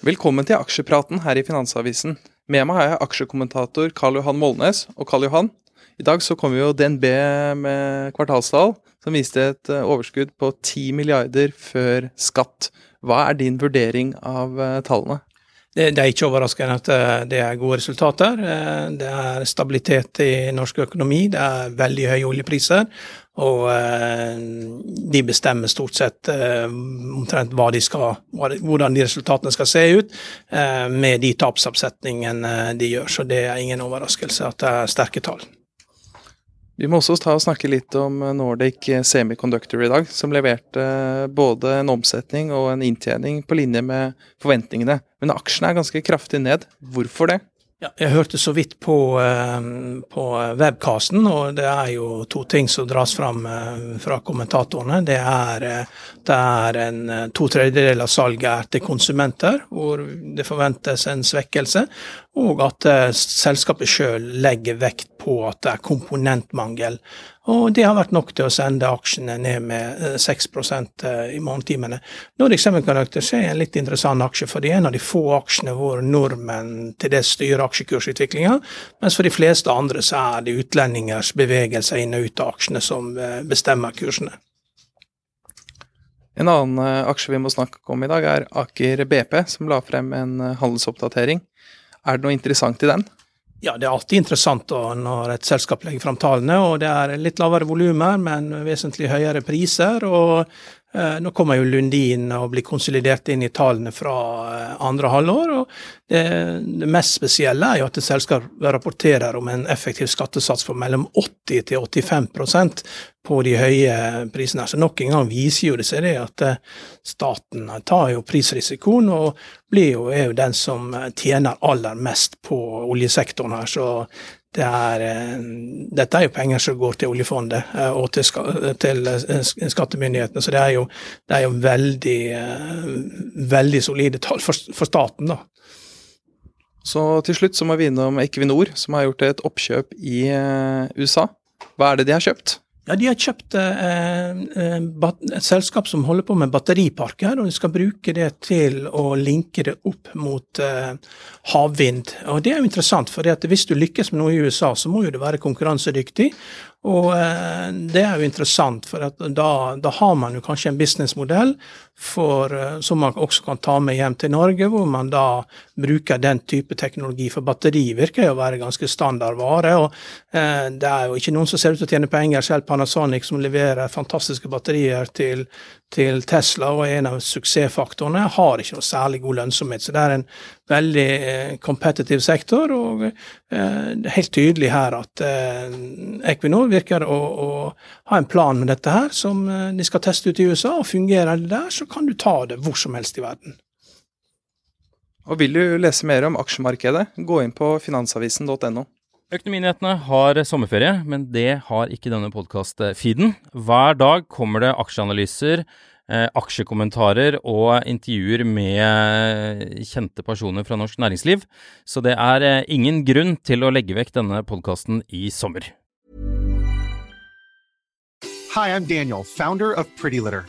Velkommen til aksjepraten her i Finansavisen. Med meg har jeg aksjekommentator Karl Johan Molnes. Og Karl Johan, i dag så kommer jo DNB med kvartalstall som viste et eh, overskudd på 10 milliarder før skatt. Hva er din vurdering av eh, tallene? Det, det, er ikke overraskende at eh, det er gode resultater. Det er stabilitet i norsk økonomi, det er veldig høye oljepriser. Og de bestemmer stort sett omtrent hva de skal, hvordan de resultatene skal se ut, med de tapsoppsetningene de gjør. Så det er ingen overraskelse at det er sterke tall. Vi må også ta og snakke litt om Nordic Semiconductor i dag, som leverte både en omsetning og en inntjening på linje med forventningene. Men aksjene er ganske kraftig ned. Hvorfor det? Ja, jeg hørte så vidt på, eh, på webcasten, og det er jo to ting som dras fram eh, fra kommentatorene. Det er, eh, det er en to tredjedeler av salget er til konsumenter, hvor det forventes en svekkelse. Og at selskapet sjøl legger vekt på at det er komponentmangel og det har vært nok til å sende aksjene ned med 6 eh, eh, i morgentimene. Nordic Semiconductor er en litt interessant aksje, for det er en av de få aksjene hvor nordmenn til det styrer aksjekursutviklinga, mens for de fleste andre så er det utlendingers bevegelser inn og ut av aksjene som eh, bestemmer kursene. En annen aksje vi må snakke om i dag, er Aker BP, som la frem en handelsoppdatering. Er det noe interessant i den? Ja, det er alltid interessant når et selskap legger fram tallene, og det er litt lavere volumer, men vesentlig høyere priser. og Nå kommer jo Lundin og blir konsolidert inn i tallene fra eh, andre halvår. og det, det, mest spesielle er jo at selskapet selskap rapporterer om en effektiv skattesats på mellom 80 til 85% på de høye prisene. Så nok en gang viser jo det seg det at eh, staten tar jo prisrisikoen og blir jo, er jo den som tjener aller mest på oljesektoren her. Så det er, eh, dette er jo penger som går til oljefondet eh, og til, til skattemyndighetene, så det er jo, det er jo veldig, veldig solide tall for, for staten, da. Så til slutt så må vi innom Equinor, som har gjort et oppkjøp i USA. Hva er det de har kjøpt? Ja, De har kjøpt eh, eh et selskap som holder på med batteriparker, og de skal bruke det til å linke det opp mot eh, havvind. Og Det er jo interessant, for hvis du lykkes med noe i USA, så må jo det være konkurransedyktig. Og eh, det er jo interessant, for da, da, har man jo kanskje en businessmodell for, eh, som man også kan ta med hjem til Norge, hvor man da bruker den type teknologi. For batteri virker jo å være ganske standard vare. og eh, Det er jo ikke noen som ser ut til å tjene penger, selv Panasonic, som leverer fantastiske batterier til, til Tesla og er en av suksessfaktorene, har ikke noe særlig god lønnsomhet. Så det er en veldig eh, competitive sektor, og eh, det er helt tydelig her at eh, Equinor virker å, å, ha en plan med dette her, som de skal teste ut i USA. og Fungerer det der, så kan du ta det hvor som helst i verden. Og Vil du lese mer om aksjemarkedet, gå inn på finansavisen.no. Økonominyhetene har sommerferie, men det har ikke denne podkast-feeden. Hver dag kommer det aksjeanalyser Eh, aksjekommentarer og intervjuer med kjente personer fra norsk næringsliv. Så det er eh, ingen grunn til å legge vekk denne podkasten i sommer. Hi, I'm Daniel, founder of Pretty Litter.